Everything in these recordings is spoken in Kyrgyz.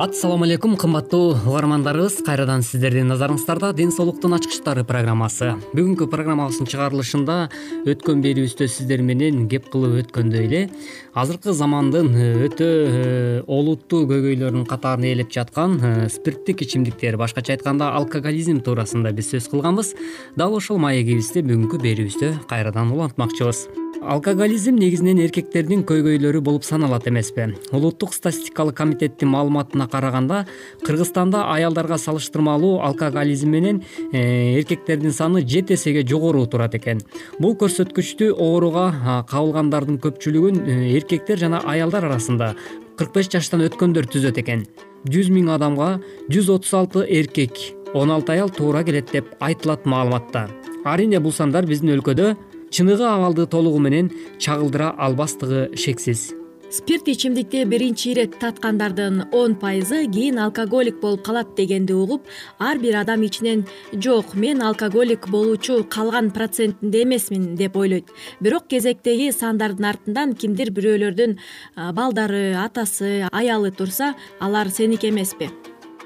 ассалому алейкум кымбаттуу угармандарыбыз. Кайрадан сиздердин назарыңыздарда ден соолуктун ачкычтары программасы. Бүгүнкү программабыздын чыгарылышында өткөн берүүбүздө сиздер менен кеп кылып өткөндөй эле азыркы замандын э, өтө э, олуттуу көйгөйлөрүнүн катарын ээлеп жаткан э, спирттик ичимдиктер башкача айтканда алкоголизм туурасында биз сөз кылганбыз. Дал ошол маегибизди бүгүнкү берүүбүздө кайрадан улантмакчыбыз алкоголизм негизинен эркектердин көйгөйлөрү болуп саналат эмеспи. Улуттук статистикалык комитеттин маалыматына караганда кыргызстанда аялдарга салыштырмалуу алкоголизм менен э, эркектердин саны жети эсеге жогору турат экен. Бул көрсөткүчтү ооруга кабылгандардын көпчүлүгүн э, эркектер жана аялдар арасында кырк беш жаштан өткөндөр түзөт экен. Жүз миң адамга жүз отуз алты эркек он алты аял туура келет деп айтылат маалыматта. Арийне бул сандар биздин өлкөдө чыныгы абалды толугу менен чагылдыра албастыгы шексиз. Спирт ичимдикти биринчи ирет таткандардын он пайызы кийин алкоголик болуп калат дегенди угуп ар бир адам ичинен жок мен алкоголик болуучу калган процентинде эмесмин деп ойлойт. Бирок кезектеги сандардын артынан кимдир бирөөлөрдүн балдары атасы аялы турса алар сеники эмеспи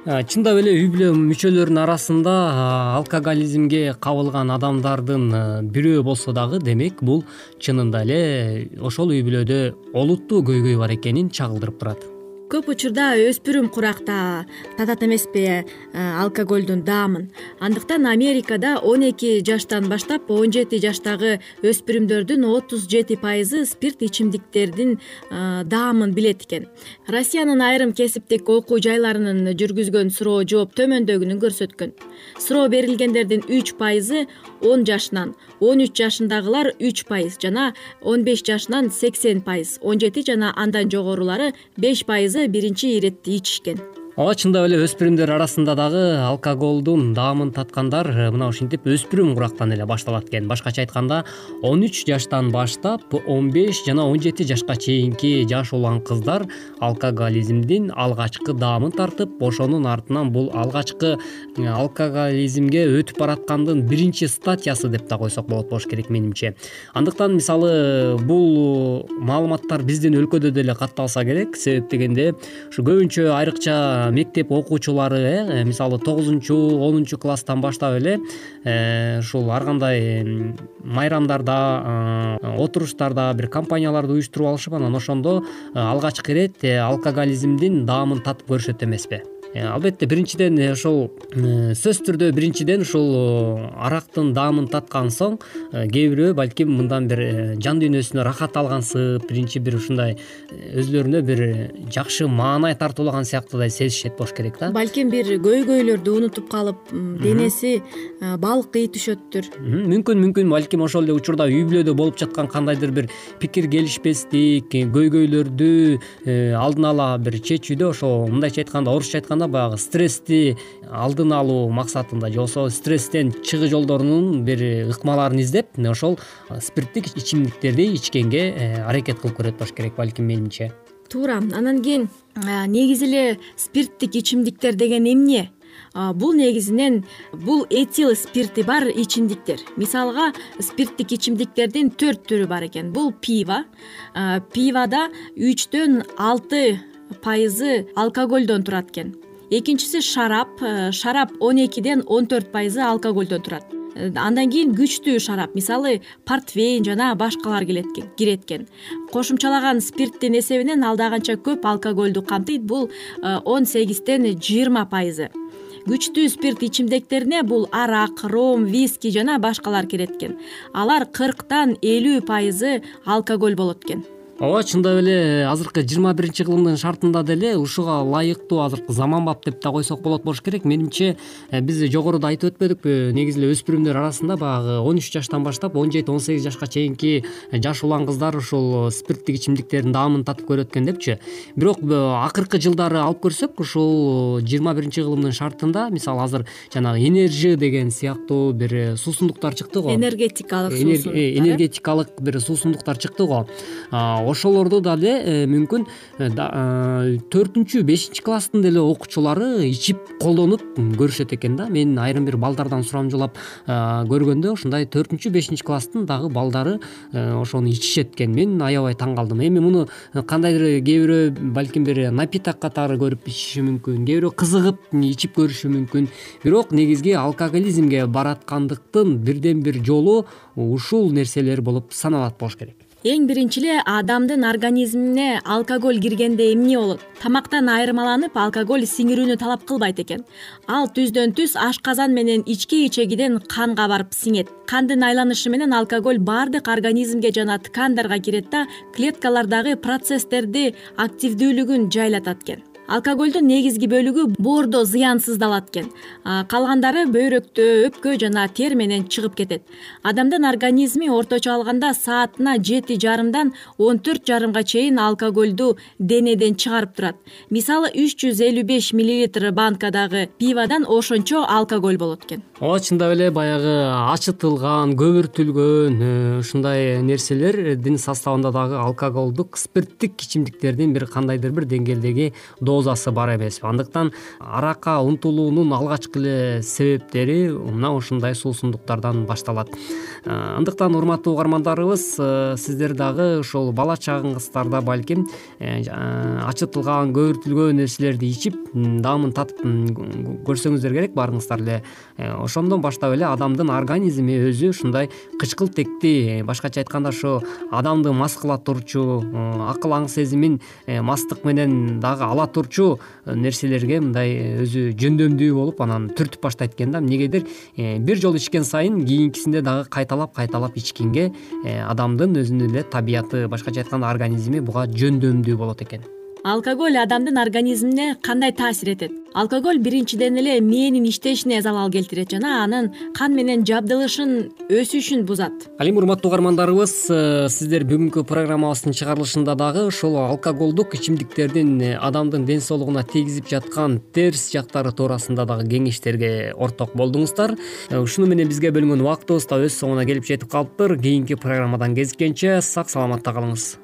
чындап эле үй бүлө мүчөлөрүнүн арасында алкоголизмге кабылган адамдардын бирөө болсо дагы демек бул чынында эле ошол үй бүлөдө олуттуу көйгөй бар экенин чагылдырып турат көп учурда өспүрүм куракта. Татат эмеспи э, алкоголдун даамын андыктан америкада он эки жаштан баштап он жети жаштагы өспүрүмдөрдүн отуз жети пайызы спирт ичимдиктердин э, даамын билет экен. Россиянын айрым кесиптик окуу жайларынын жүргүзгөн суроо жооп төмөндөгүнү көрсөткөн. Суроо берилгендердин үч пайызы он жашынан он үч жашындагылар үч пайыз жана он беш жашынан сексен пайыз он жети жана андан жогорулары беш пайызы биринчи иретти ичишкен ооба чындап эле өспүрүмдөр арасында дагы алкоголдун даамын таткандар э, мына ушинтип өспүрүм курактан эле башталат экен. Башкача айтканда он үч жаштан баштап он беш жана он жети жашка чейинки жаш улан кыздар алкоголизмдин алгачкы даамын тартып ошонун артынан бул алгачкы э, алкоголизмге өтүп бараткандын биринчи статьясы деп да койсок болот болуш керек менимче. Андыктан мисалы бул маалыматтар биздин өлкөдө деле катталса керек. Себеп дегенде ушу көбүнчө айрыкча мектеп окуучулары э мисалы тогузунчу онунчу класстан баштап эле э, ушул ар кандай майрамдарда э, отуруштарда бир компанияларды уюштуруп алышып анан ошондо э, алгачкы ирет алкоголизмдин даамын татып көрүшөт эмеспи албетте биринчиден ошол сөзсүз түрдө биринчиден ушул арактын даамын таткан соң кээ бирөө балким мындан бир жан дүйнөсүнө рахат алгансып биринчи бир ушундай өзүлөрүнө бир жакшы маанай тартуулаган сыяктуудай сезишет болуш керек да. Балким бир көйгөйлөрдү унутуп калып денеси балкый түшөттүр. Мүмкүн мүмкүн. Балким ошол эле учурда үй бүлөдө болуп жаткан кандайдыр бир пикир келишпестик көйгөйлөрдү алдын ала бир чечүүдө ошо мындайча айтканда орусча айтканда баягы стрессти алдын алуу максатында же болбосо стресстен чыгуу жолдорунун бир ыкмаларын издеп ошол спирттик ичимдиктерди ичкенге э, аракет кылып көрөт болуш керек балким менимче. Туура анан кийин негизи эле спирттик ичимдиктер деген эмне? Бул негизинен бул этил спирти бар ичимдиктер. Мисалга спирттик ичимдиктердин төрт түрү бар экен. Бул пиво пиводо үчтөн алты пайызы алкоголдон турат экен экинчиси шарап э, шарап он экиден он төрт пайызы алкоголдон турат. Э, андан кийин күчтүү шарап мисалы портвейн жана башкалар кирет экен кошумчалаган спирттин эсебинен ал да канча көп алкоголду камтыйт бул э, он сегизден жыйырма пайызы. Күчтүү спирт ичимдиктерине бул арак ром виски жана башкалар кирет экен алар кырктан элүү пайызы алкоголь болот экен ооба чындап эле азыркы жыйырма биринчи кылымдын шартында деле ушуга ылайыктуу азыркы заманбап деп да койсок болот болуш керек. Менимче э, биз жогоруда айтып өтпөдүкпү негизи эле өспүрүмдөр арасында баягы он үч жаштан баштап он жети он сегиз жашка чейинки жаш улан кыздар ушул спирттик ичимдиктердин даамын татып көрөт экен депчи бирок э, акыркы жылдары алып көрсөк ушул жыйырма биринчи кылымдын шартында мисалы азыр жанагы энержи деген сыяктуу бир э, суусундуктар чыкты го. Энергетикалык энергетикалык бир суусундуктар чыкты го ошолорду дагы э, мүмкүн э, э, төртүнчү бешинчи класстын деле окуучулары ичип колдонуп көрүшөт экен да. Мен айрым бир балдардан сурамжылап көргөндө ушундай төртүнчү бешинчи класстын дагы балдары ошону ичишет экен. Мен аябай таң калдым. Эми муну кандайдыр кээ бирөө балким бир напиток катары көрүп ичиши мүмкүн кээ бирөө кызыгып ичип көрүшү мүмкүн. Бирок негизги алкоголизмге бараткандыктын бирден бир жолу ушул нерселер болуп саналат болуш керек эң биринчи эле адамдын организмине алкоголь киргенде эмне болот? Тамактан айырмаланып алкоголь сиңирүүнү талап кылбайт экен. Ал түздөн түз ашказан менен ички ичегиден канга барып сиңет. Кандын айланышы менен алкоголь баардык организмге жана ткандарга кирет да клеткалардагы процесстерди активдүүлүгүн жайлатат экен алкогольдун негизги бөлүгү боордо зыянсыздалат экен. Калгандары бөйрөктө өпкө жана тери менен чыгып кетет. Адамдын организми орточо алганда саатына жети жарымдан он төрт жарымга чейин алкогольду денеден чыгарып турат. Мисалы үч жүз элүү беш миллилитр банкадагы пиводон ошончо алкоголь болот экен. Ооба чындап эле баягы ачытылган көбүртүлгөн э, ушундай нерселердин составында дагы алкоголдук спирттик ичимдиктердин бир кандайдыр бир деңгээлдеги дозасы бар эмеспи андыктан аракка умтулуунун алгачкы эле себептери мына ушундай суусундуктардан башталат. Э, андыктан урматтуу угармандарыбыз э, сиздер дагы ушул бала чагыңыздарда балким э, ачытылган көбүртүлгөн нерселерди ичип даамын татып көрсөңүздөр керек баарыңыздар эле. Ошондон баштап эле адамдын организми өзү ушундай кычкылтекти башкача айтканда ошо адамды мас кыла турчу акыл аң сезимин мастык менен дагы ала турчу э, нерселерге мындай э, өзү жөндөмдүү болуп анан түртүп баштайт экен да. Эмнегедир э, бир жолу ичкен сайын кийинкисинде дагы кайталап кайталап ичкенге адамдын өзүнүн эле табияты башкача айтканда организми буга жөндөмдүү болот экен алкоголь адамдын организмине кандай таасир этет? Алкоголь биринчиден эле мээнин иштешине залал келтирет жана анын кан менен жабдылышын өсүшүн бузат. Ал эми урматтуу угармандарыбыз э, сиздер бүгүнкү программабыздын чыгарылышында дагы ушул алкоголдук ичимдиктердин э, адамдын ден соолугуна тийгизип жаткан терс жактары туурасында дагы кеңештерге орток болдуңуздар. Э, ушуну менен бизге бөлүнгөн убактыбыз да өз соңуна келип жетип калыптыр. Кийинки программадан кезишкенче сак саламатта калыңыз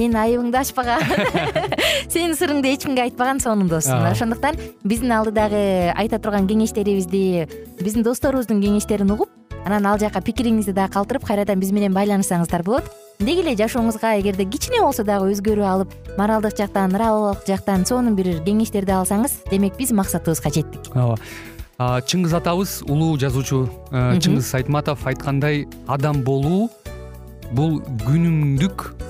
сенин айыбыңды ачпаган сенин сырыңды эч кимге айтпаган сонун дос мына ошондуктан биздин алдыдагы айта турган кеңештерибизди биздин досторубуздун кеңештерин угуп анан ал жака пикириңизди дагы калтырып кайрадан биз менен байланышсаңыздар болот. Деги эле жашооңузга эгерде кичине болсо дагы өзгөрүү алып моралдык жактан ыалык жактан сонун бир кеңештерди алсаңыз демек биз максатыбызга жеттик. Ооба. Чыңгыз атабыз улуу жазуучу. Чыңгыз айтматов айткандай адам болуу бул күнүмдүк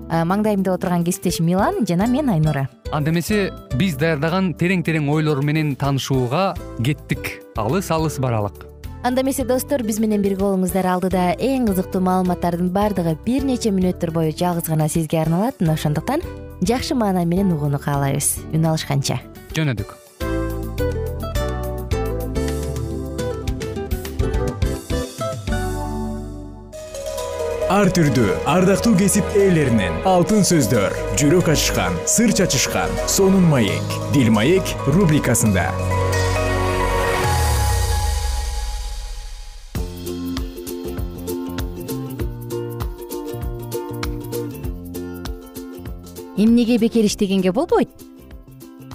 маңдайымда отурган кесиптешим милан жана мен айнура. Анда эмесе биз даярдаган терең терең ойлор менен таанышууга кеттик. Алыс алыс баралык. Анда эмесе достор биз менен бирге болуңуздар. Алдыда эң кызыктуу маалыматтардын баардыгы бир нече мүнөттөр бою жалгыз гана сизге арналат. Мына ошондуктан жакшы маанай менен угууну каалайбыз үн алышканча. Жөнөдүк ар түрдүү ардактуу кесип ээлеринен алтын сөздөр жүрөк ачышкан сыр чачышкан сонун маек дил маек рубрикасында. Эмнеге бекер иштегенге болбойт?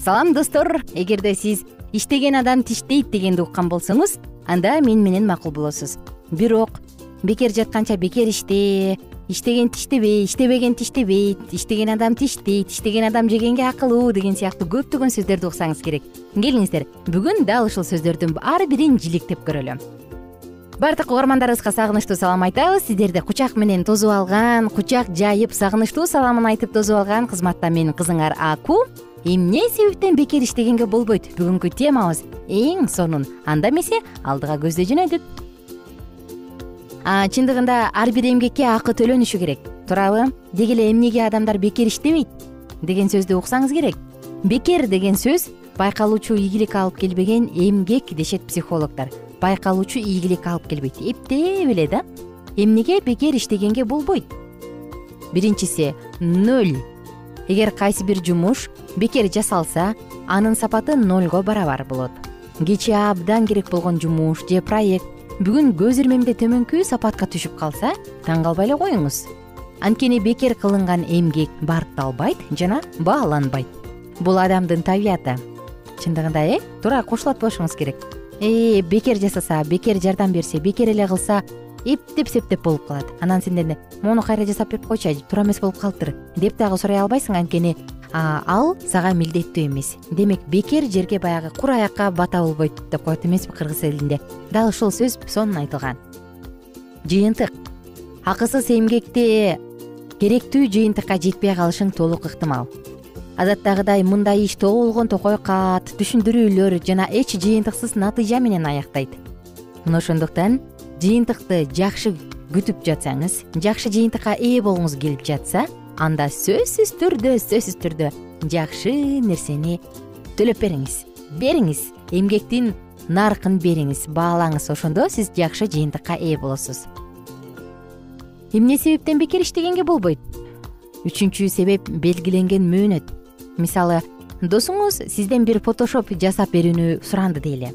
Салам достор. Эгерде сиз иштеген адам тиштейт дегенди уккан болсоңуз анда мен менен макул болосуз. Бирок бекер жатканча бекер иште иштеген тиштебей иштебеген тиштебейт иштеген адам тиштейт иштеген адам жегенге акылуу деген сыяктуу көптөгөн сөздөрдү уксаңыз керек. Келиңиздер бүгүн дал ушул сөздөрдүн ар бирин жиликтеп көрөлү баардык угармандарыбызга сагынычтуу салам айтабыз. Сиздерди кучак менен тосуп алган кучак жайып сагынычтуу саламын айтып тосуп алган кызматта менин кызыңар аку. Эмне себептен бекер иштегенге болбойт? Бүгүнкү темабыз эң сонун. Анда эмесе алдыга көздөй жөнөдүк чындыгында ар бир эмгекке акы төлөнүшү керек. Туурабы деги эле эмнеге адамдар бекер иштебейт деген сөздү уксаңыз керек. Бекер деген сөз байкалуучу ийгилик алып келбеген эмгек дешет психологдор. Байкалуучу ийгилик алып келбейт. Эптеп эле да. Эмнеге бекер иштегенге болбойт? Биринчиси ноль эгер кайсы бир жумуш бекер жасалса анын сапаты нольго барабар болот. Кечээ абдан керек болгон жумуш же проект бүгүн көз ирмемде төмөнкү сапатка түшүп калса таң калбай эле коюңуз. Анткени бекер кылынган эмгек баркталбайт жана бааланбайт. Бул адамдын табияты чындыгында э? Туура кошулат болушуңуз керек. Э бекер жасаса бекер жардам берсе бекер эле кылса эптеп септеп болуп калат. Анан сенден могуну кайра жасап берип койчу туура эмес болуп калыптыр деп дагы сурай албайсың. Анткени ал сага милдеттүү эмес. Демек бекер жерге баягы кур аякка бата болбойт деп коет эмеспи кыргыз элинде. Дал ушул сөз сонун айтылган. Жыйынтык. Акысыз эмгекте керектүү жыйынтыкка жетпей калышың толук ыктымал. Адаттагыдай мындай иш толгон токой кат түшүндүрүүлөр жана эч жыйынтыксыз натыйжа менен аяктайт. Мына ошондуктан жыйынтыкты жакшы күтүп жатсаңыз жакшы жыйынтыкка ээ болгуңуз келип жатса анда сөзсүз түрдө сөзсүз түрдө жакшы нерсени төлөп бериңиз бериңиз. Эмгектин наркын бериңиз баалаңыз ошондо сиз жакшы жыйынтыкка ээ болосуз. Эмне себептен бекер иштегенге болбойт? Үчүнчү себеп белгиленген мөөнөт. Мисалы досуңуз сизден бир фотошоп жасап берүүнү суранды дейли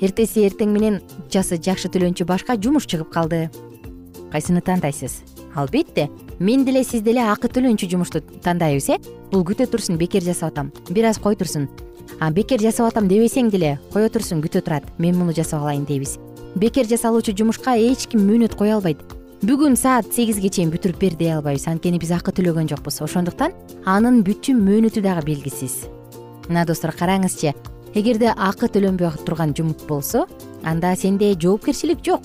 эртеси эртең менен жасы жакшы төлөнчү башка жумуш чыгып калды. Кайсыны тандайсыз? Албетте мен деле сиз деле акы төлөнчү жумушту тандайбыз э? Бул күтө турсун бекер жасап атам. Бир аз кой турсун. Бекер жасап атам дебесең деле кое турсун күтө турат. Мен муну жасап алайын дейбиз. Бекер жасалуучу жумушка эч ким мөөнөт кое албайт. Бүгүн саат сегизге чейин бүтүрүп бер дей албайбыз. Анткени биз акы төлөгөн жокпуз. Ошондуктан анын бүтүн мөөнөтү дагы белгисиз. Мына достор караңызчы. Эгерде акы төлөнбөй турган жумуш болсо анда сенде жоопкерчилик жок.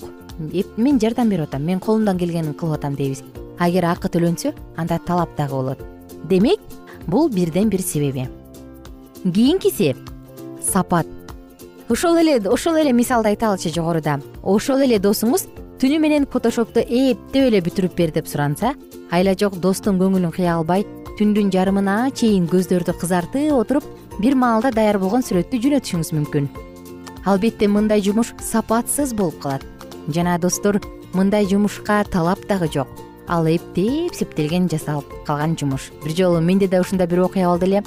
Мен жардам берип атам. Мен колумдан келгенин кылып атам дейбиз а эгер акы төлөнсө анда талап дагы болот. Демек бул бирден бир себеби. Кийинкиси сапат. Ошол эле ошол эле мисалды айталычы жогоруда. Ошол эле досуңуз түнү менен фотошопту эптеп эле бүтүрүп бер деп суранса айла жок достун көңүлүн кыя албай түндүн жарымына чейин көздөрдү кызартып отуруп бир маалда даяр болгон сүрөттү жөнөтүшүңүз мүмкүн. Албетте мындай жумуш сапатсыз болуп калат. Жана достор мындай жумушка талап дагы жок ал эптеп септелген жасалып калган жумуш. Бир жолу менде да ушундай бир окуя болду эле.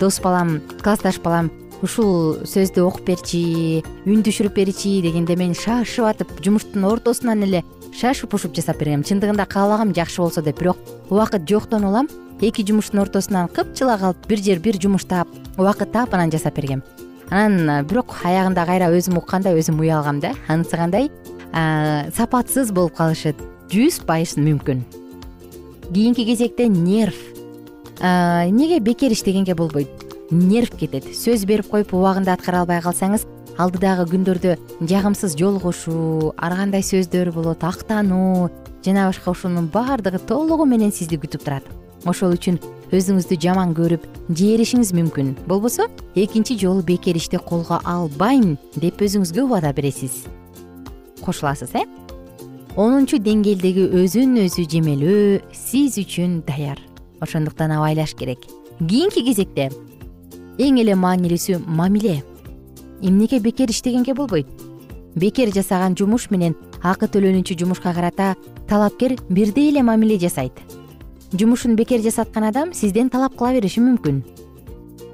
Дос балам классташ балам ушул сөздү окуп берчи үн түшүрүп берчи дегенде мен шашып атып жумуштун ортосунан эле шашып ушуп жасап бергем. Чындыгында каалагам жакшы болсо деп бирок убакыт жоктон улам эки жумуштун ортосунан кыпчыла калып бир жер бир жумуш таап убакыт таап анан жасап бергем. Анан бирок аягында кайра өзүм уккандай өзүм уялгам да. Анысы кандай? Сапатсыз болуп калышы жүз пайыз мүмкүн. Кийинки кезекте нерв. Эмнеге бекер иштегенге болбойт? Нерв кетет. Сөз берип коюп убагында аткара албай калсаңыз алдыдагы күндөрдө жагымсыз жолугушуу ар кандай сөздөр болот актануу жана башка ушунун баардыгы толугу менен сизди күтүп турат. Ошол үчүн өзүңүздү жаман көрүп жээришиңиз мүмкүн. Болбосо экинчи жолу бекер ишти колго албайм деп өзүңүзгө убада бересиз. Кошуласыз э онунчу деңгээлдеги өзүн өзү жемелөө сиз үчүн даяр. Ошондуктан абайлаш керек. Кийинки кезекте эң эле маанилүүсү мамиле. Эмнеге бекер иштегенге болбойт? Бекер жасаган жумуш менен акы төлөнүүчү жумушка карата талапкер бирдей эле мамиле жасайт. Жумушун бекер жасаткан адам сизден талап кыла бериши мүмкүн.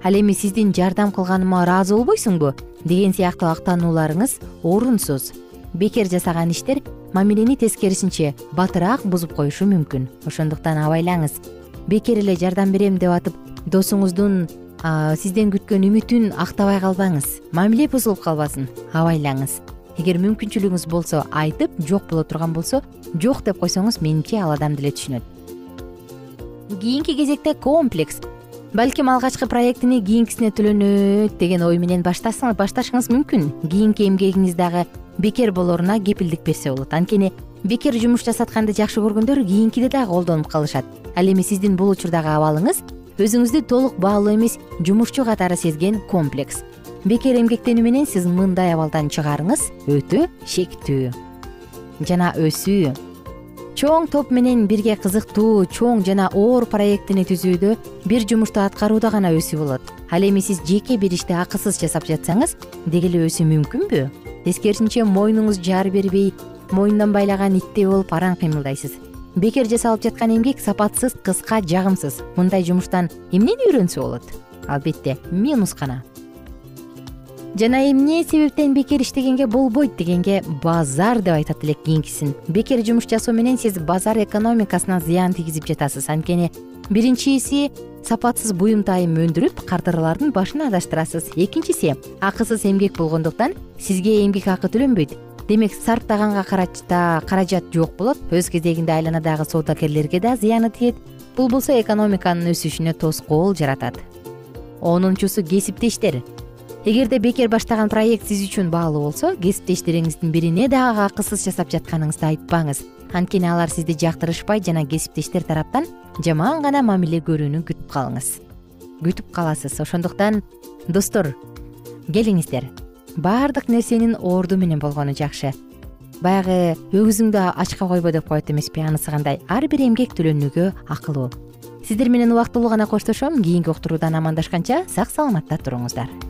Ал эми сиздин жардам кылганыма ыраазы болбойсуңбу? Деген сыяктуу актанууларыңыз орунсуз. Бекер жасаган иштер мамилени тескерисинче батыраак бузуп коюшу мүмкүн. Ошондуктан абайлаңыз. Бекер эле жардам берем деп атып досуңуздун сизден күткөн үмүтүн актабай калбаңыз. Мамиле бузулуп калбасын абайлаңыз. Эгер мүмкүнчүлүгүңүз болсо айтып жок боло турган болсо жок деп койсоңуз менимче ал адам деле түшүнөт. Кийинки кезекте комплекс балким алгачкы проектини кийинкисине төлөнөт деген ой менен башташыңыз мүмкүн. Кийинки эмгегиңиз дагы бекер болоруна кепилдик берсе болот. Анткени бекер жумуш жасатканды жакшы көргөндөр кийинкиде дагы колдонуп калышат. Ал эми сиздин бул учурдагы абалыңыз өзүңүздү толук баалуу эмес жумушчу катары сезген комплекс. Бекер эмгектенүү менен сиз мындай абалдан чыгаарыңыз өтө шектүү. Жана өсүү чоң топ менен бирге кызыктуу чоң жана оор проектини түзүүдө бир жумушту аткарууда гана өсүү болот. Ал эми сиз жеке бир ишти акысыз жасап жатсаңыз деги эле өсүү мүмкүнбү? Тескерисинче мойнуңуз жаар бербей мойнунан байлаган иттей болуп араң кыймылдайсыз. Бекер жасалып жаткан эмгек сапатсыз кыска жагымсыз. Мындай жумуштан эмнени үйрөнсө болот? Албетте минус гана жана эмне себептен бекер иштегенге болбойт дегенге базар деп айтат элек кийинкисин. Бекер жумуш жасоо менен сиз базар экономикасына зыян тийгизип жатасыз. Анткени биринчиси сапатсыз буюм тайым өндүрүп кардарлардын башын адаштырасыз. Экинчиси акысыз эмгек болгондуктан сизге эмгек акы төлөнбөйт. Демек сарптаганга каражат жок болот. Өз кезегинде айланадагы соодагерлерге да зыяны тиет. Бул болсо экономиканын өсүшүнө тоскоол жаратат. Онунчусу кесиптештер эгерде бекер баштаган проект сиз үчүн баалуу болсо кесиптештериңиздин бирине дагы акысыз жасап жатканыңызды айтпаңыз. Анткени алар сизди жактырышпайт жана кесиптештер тараптан жаман гана мамиле көрүүнү күтүп калыңыз. Күтүп каласыз. Ошондуктан достор келиңиздер. Баардык нерсенин орду менен болгону жакшы. Баягы өгүзүңдү ачка койбо деп коет эмеспи анысы кандай? Ар бир эмгек төлөнүүгө акылуу. Сиздер менен убактылуу гана коштошом. Кийинки уктуруудан амандашканча сак саламатта туруңуздар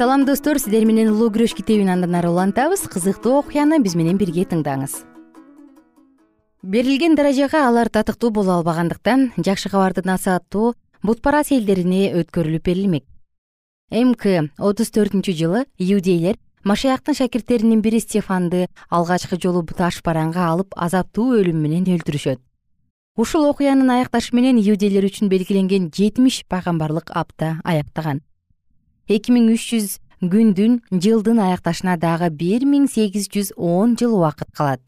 салам достор. Сиздер менен улуу күрөш китебин андан ары улантабыз. Кызыктуу окуяны биз менен бирге тыңдаңыз. Берилген даражага алар татыктуу боло албагандыктан жакшы кабарды насааттоо бутпарас элдерине өткөрүлүп берилмек. Мк отуз төртүнчү жылы иудейлер машаяктын шакирттеринин бири стефанды алгачкы жолу таш бараңга алып азаптуу өлүм менен өлтүрүшөт. Ушул окуянын аякташы менен иудейлер үчүн белгиленген жетимиш пайгамбарлык апта аяктаган эки миң үч жүз күндүн жылдын аякташына дагы бир миң сегиз жүз он жыл убакыт калат.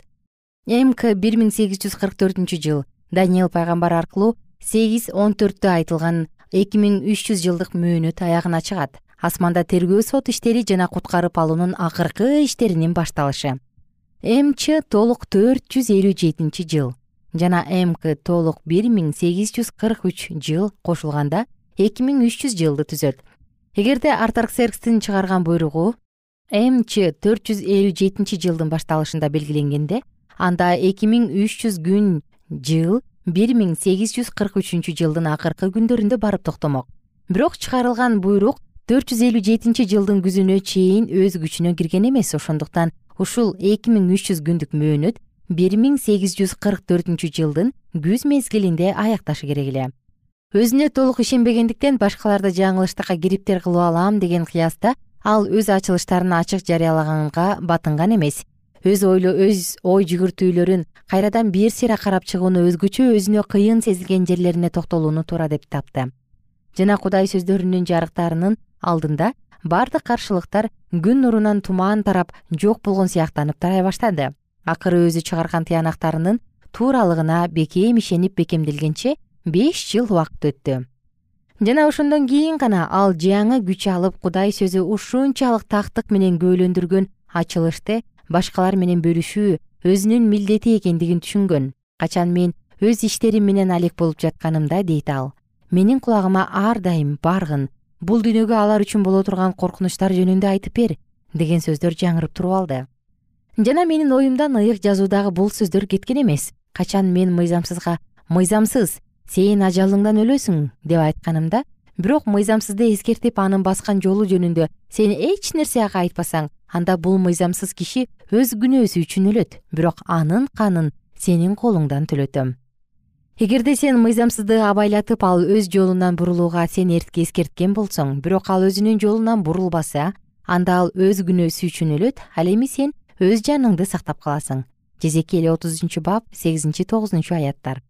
Мк бир миң сегиз жүз кырк төртүнчү жыл даниэл пайгамбар аркылуу сегиз он төрттө айтылган эки миң үч жүз жылдык мөөнөт аягына чыгат. Асманда тергөө сот иштери жана куткарып алуунун акыркы иштеринин башталышы. Мч толук төрт жүз элүү жетинчи жыл жана мк толук бир миң сегиз жүз кырк үч жыл кошулганда эки миң үч жүз жылды түзөт эгерде артарксеркстин чыгарган буйругу мч төрт жүз элүү жетинчи жылдын башталышында белгиленгенде анда эки миң үч жүз күн жыл бир миң сегиз жүз кырк үчүнчү жылдын акыркы күндөрүндө барып токтомок. Бирок чыгарылган буйрук төрт жүз элүү жетинчи жылдын күзүнө чейин өз күчүнө кирген эмес. Ошондуктан ушул эки миң үч жүз күндүк мөөнөт бир миң сегиз жүз кырк төртүнчү жылдын күз мезгилинде аякташы керек эле өзүнө толук ишенбегендиктен башкаларды жаңылыштыкка кириптер кылып алам деген кыяста ал өз ачылыштарын ачык жарыялаганга батынган эмес. Өз ой жүгүртүүлөрүн кайрадан бир сыйра карап чыгууну өзгөчө өзүнө кыйын сезилген жерлерине токтолууну туура деп тапты. Жана кудай сөздөрүнүн жарыктарынын алдында баардык каршылыктар күн нурунан туман тарап жок болгон сыяктанып тарай баштады. Акыры өзү чыгарган тыянактарынын тууралыгына бекем ишенип бекемделгенче беш жыл убакыт өттү. Жана ошондон кийин гана ал жаңы күч алып кудай сөзү ушунчалык тактык менен күбөлөндүргөн ачылышты башкалар менен бөлүшүү өзүнүн милдети экендигин түшүнгөн. Качан мен өз иштерим менен алек болуп жатканымда дейт ал. Менин кулагыма ар дайым баргын бул дүйнөгө алар үчүн боло турган коркунучтар жөнүндө айтып бер деген сөздөр жаңырып туруп алды. Жана менин оюмдан ыйык жазуудагы бул сөздөр кеткен эмес. Качан мен мыйзамсызга мыйзамсыз сен ажалыңдан өлөсүң деп айтканымда бирок мыйзамсызды эскертип анын баскан жолу жөнүндө сен эч нерсе ага айтпасаң анда бул мыйзамсыз киши өз күнөөсү үчүн өлөт бирок анын канын сенин колуңдан төлөтөм. Эгерде сен мыйзамсызды абайлатып ал өз жолунан бурулууга сен эскерткен болсоң бирок ал өзүнүн жолунан бурулбаса анда ал өз күнөөсү үчүн өлөт ал эми сен өз жаныңды сактап каласың. Жезекели отузунчу бап сегизинчи тогузунчу аяттар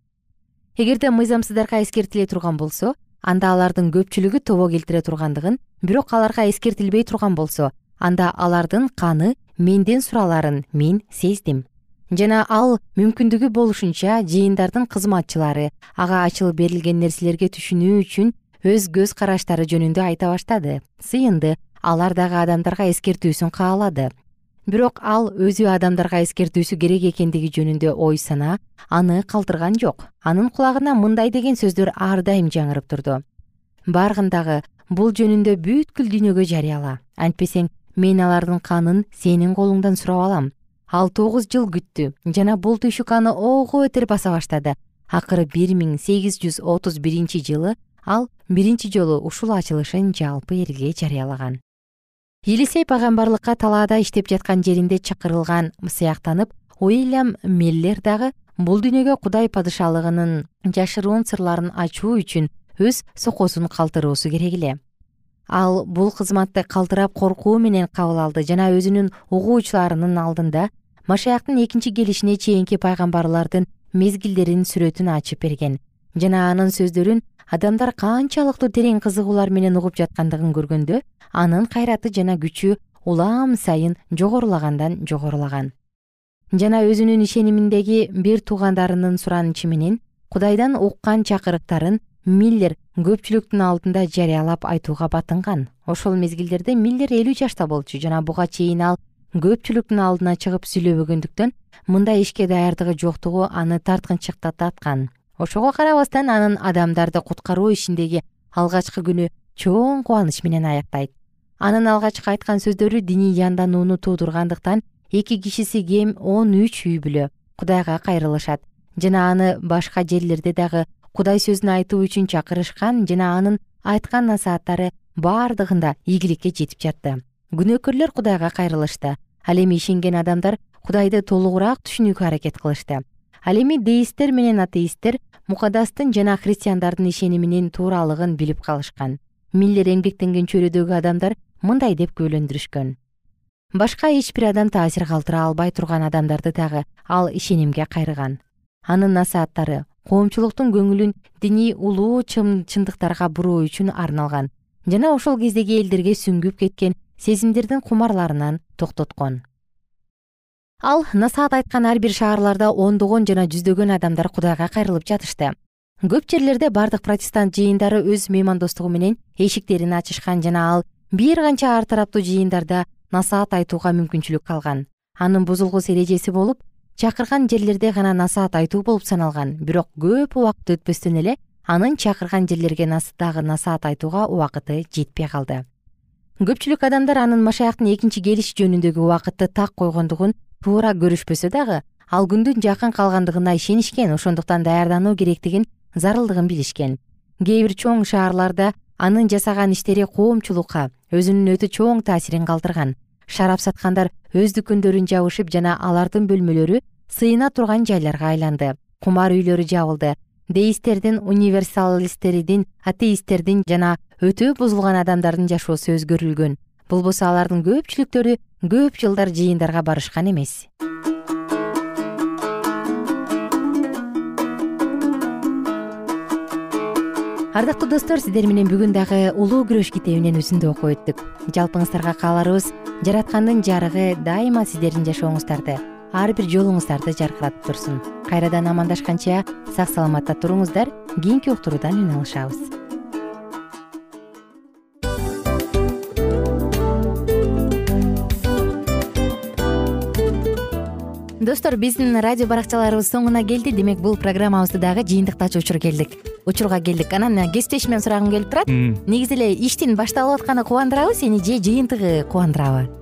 эгерде мыйзамсыздарга эскертиле турган болсо анда алардын көпчүлүгү тобо келтире тургандыгын бирок аларга эскертилбей турган болсо анда алардын каны менден сураларын мен сездим. Жана ал мүмкүндүгү болушунча жыйындардын кызматчылары ага ачылып берилген нерселерге түшүнүү үчүн өз көз караштары жөнүндө айта баштады. Сыйынды алар дагы адамдарга эскертүүсүн каалады бирок ал өзү адамдарга эскертүүсү керек экендиги жөнүндө ой санаа аны калтырган жок. Анын кулагына мындай деген сөздөр ар дайым жаңырып турду. Баргын дагы бул жөнүндө бүткүл дүйнөгө жарыяла. Антпесең мен алардын канын сенин колуңдан сурап алам ал тогуз жыл күттү жана бул түйшүк аны ого бетер баса баштады. Акыры бир миң сегиз жүз отуз биринчи жылы ал биринчи жолу ушул ачылышын жалпы элге жарыялаган елисей пайгамбарлыкка талаада иштеп жаткан жеринде чакырылган сыяктанып уильям меллер дагы бул дүйнөгө кудай падышалыгынын жашыруун сырларын ачуу үчүн өз сокосун калтыруусу керек эле. Ал бул кызматты калтырап коркуу менен кабыл алды жана өзүнүн угуучуларынын алдында машаяктын экинчи келишине чейинки пайгамбарлардын мезгилдеринин сүрөтүн ачып берген жана анын сөздөрүн адамдар канчалыктуу терең кызыгуулар менен угуп жаткандыгын көргөндө анын кайраты жана күчү улам сайын жогорулагандан жогорулаган. Жана өзүнүн ишениминдеги бир туугандарынын суранычы менен кудайдан уккан чакырыктарын миллер көпчүлүктүн алдында жарыялап айтууга батынган. Ошол мезгилдерде миллер элүү жашта болчу жана буга чейин ал көпчүлүктүн алдына чыгып сүйлөбөгөндүктөн мындай ишке даярдыгы жоктугу аны тарткынчыктаткан ошого карабастан анын адамдарды куткаруу ишиндеги алгачкы күнү чоң кубаныч менен аяктайт. Анын алгачкы айткан сөздөрү диний жанданууну туудургандыктан эки кишиси кем он үч үй бүлө кудайга кайрылышат. Жана аны башка жерлерде дагы кудай сөзүн айтуу үчүн чакырышкан жана анын айткан насааттары баардыгында ийгиликке жетип жатты. Күнөөкөрлөр кудайга кайрылышты. Ал эми ишенген адамдар кудайды толугураак түшүнүүгө аракет кылышты ал эми деисттер менен атеисттер мукадастын жана христиандардын ишениминин тууралыгын билип калышкан. Миллер эмгектенген чөйрөдөгү адамдар мындай деп күбөлөндүрүшкөн башка эч бир адам таасир калтыра албай турган адамдарды дагы ал ишенимге кайрыган. Анын насааттары коомчулуктун көңүлүн диний улуу чындыктарга буруу үчүн арналган жана ошол кездеги элдерге сүңгүп кеткен сезимдердин кумарларынан токтоткон ал насаат айткан ар бир шаарларда ондогон жана жүздөгөн адамдар кудайга кайрылып жатышты. Көп жерлерде бардык протестант жыйындары өз меймандостугу менен эшиктерин ачышкан жана ал бир канча ар тараптуу жыйындарда насаат айтууга мүмкүнчүлүк алган анын бузулгус эрежеси болуп чакырган жерлерде гана насаат айтуу болуп саналган. Бирок көп убакыт өтпөстөн эле анын чакырган жерлерге дагы насаат айтууга убакыты жетпей калды. Көпчүлүк адамдар анын машаяктын экинчи келиши жөнүндөгү убакытты так койгондугун туура көрүшпөсө дагы ал күндүн жакын калгандыгына ишенишкен ошондуктан даярдануу керектигин зарылдыгын билишкен. Кээ бир чоң шаарларда анын жасаган иштери коомчулукка өзүнүн өтө чоң таасирин калтырган. Шарап саткандар өз дүкөндөрүн жабышып жана алардын бөлмөлөрү сыйына турган жайларга айланды. Кумар үйлөрү жабылды. Деисттердин универсалисттердин атеисттердин жана өтө бузулган адамдардын жашоосу өзгөрүлгөн. Болбосо алардын көпчүлүктөрү көп жылдар жыйындарга барышкан эмес. Ардактуу достор сиздер менен бүгүн дагы улуу күрөш китебинен үзүндү окуп өттүк. Жалпыңыздарга кааларыбыз жараткандын жарыгы дайыма сиздердин жашооңуздарды ар бир жолуңуздарды жаркыратып турсун. Кайрадан амандашканча сак саламатта туруңуздар кийинки уктуруудан үн алышабыз достор биздин радио баракчаларыбыз соңуна келди. Демек бул программабызды дагы жыйынтыктаочу учур келдик. Учурга келдик. Анан кесиптешимден сурагым келип турат. Негизи эле иштин башталып атканы кубандырабы сени же жыйынтыгы кубандырабы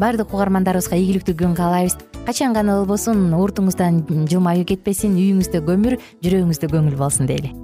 баардык угармандарыбызга ийгиликтүү күн каалайбыз. Качан гана болбосун уртуңуздан жылмаюу кетпесин үйүңүздө көмүр жүрөгүңүздө көңүл болсун дейли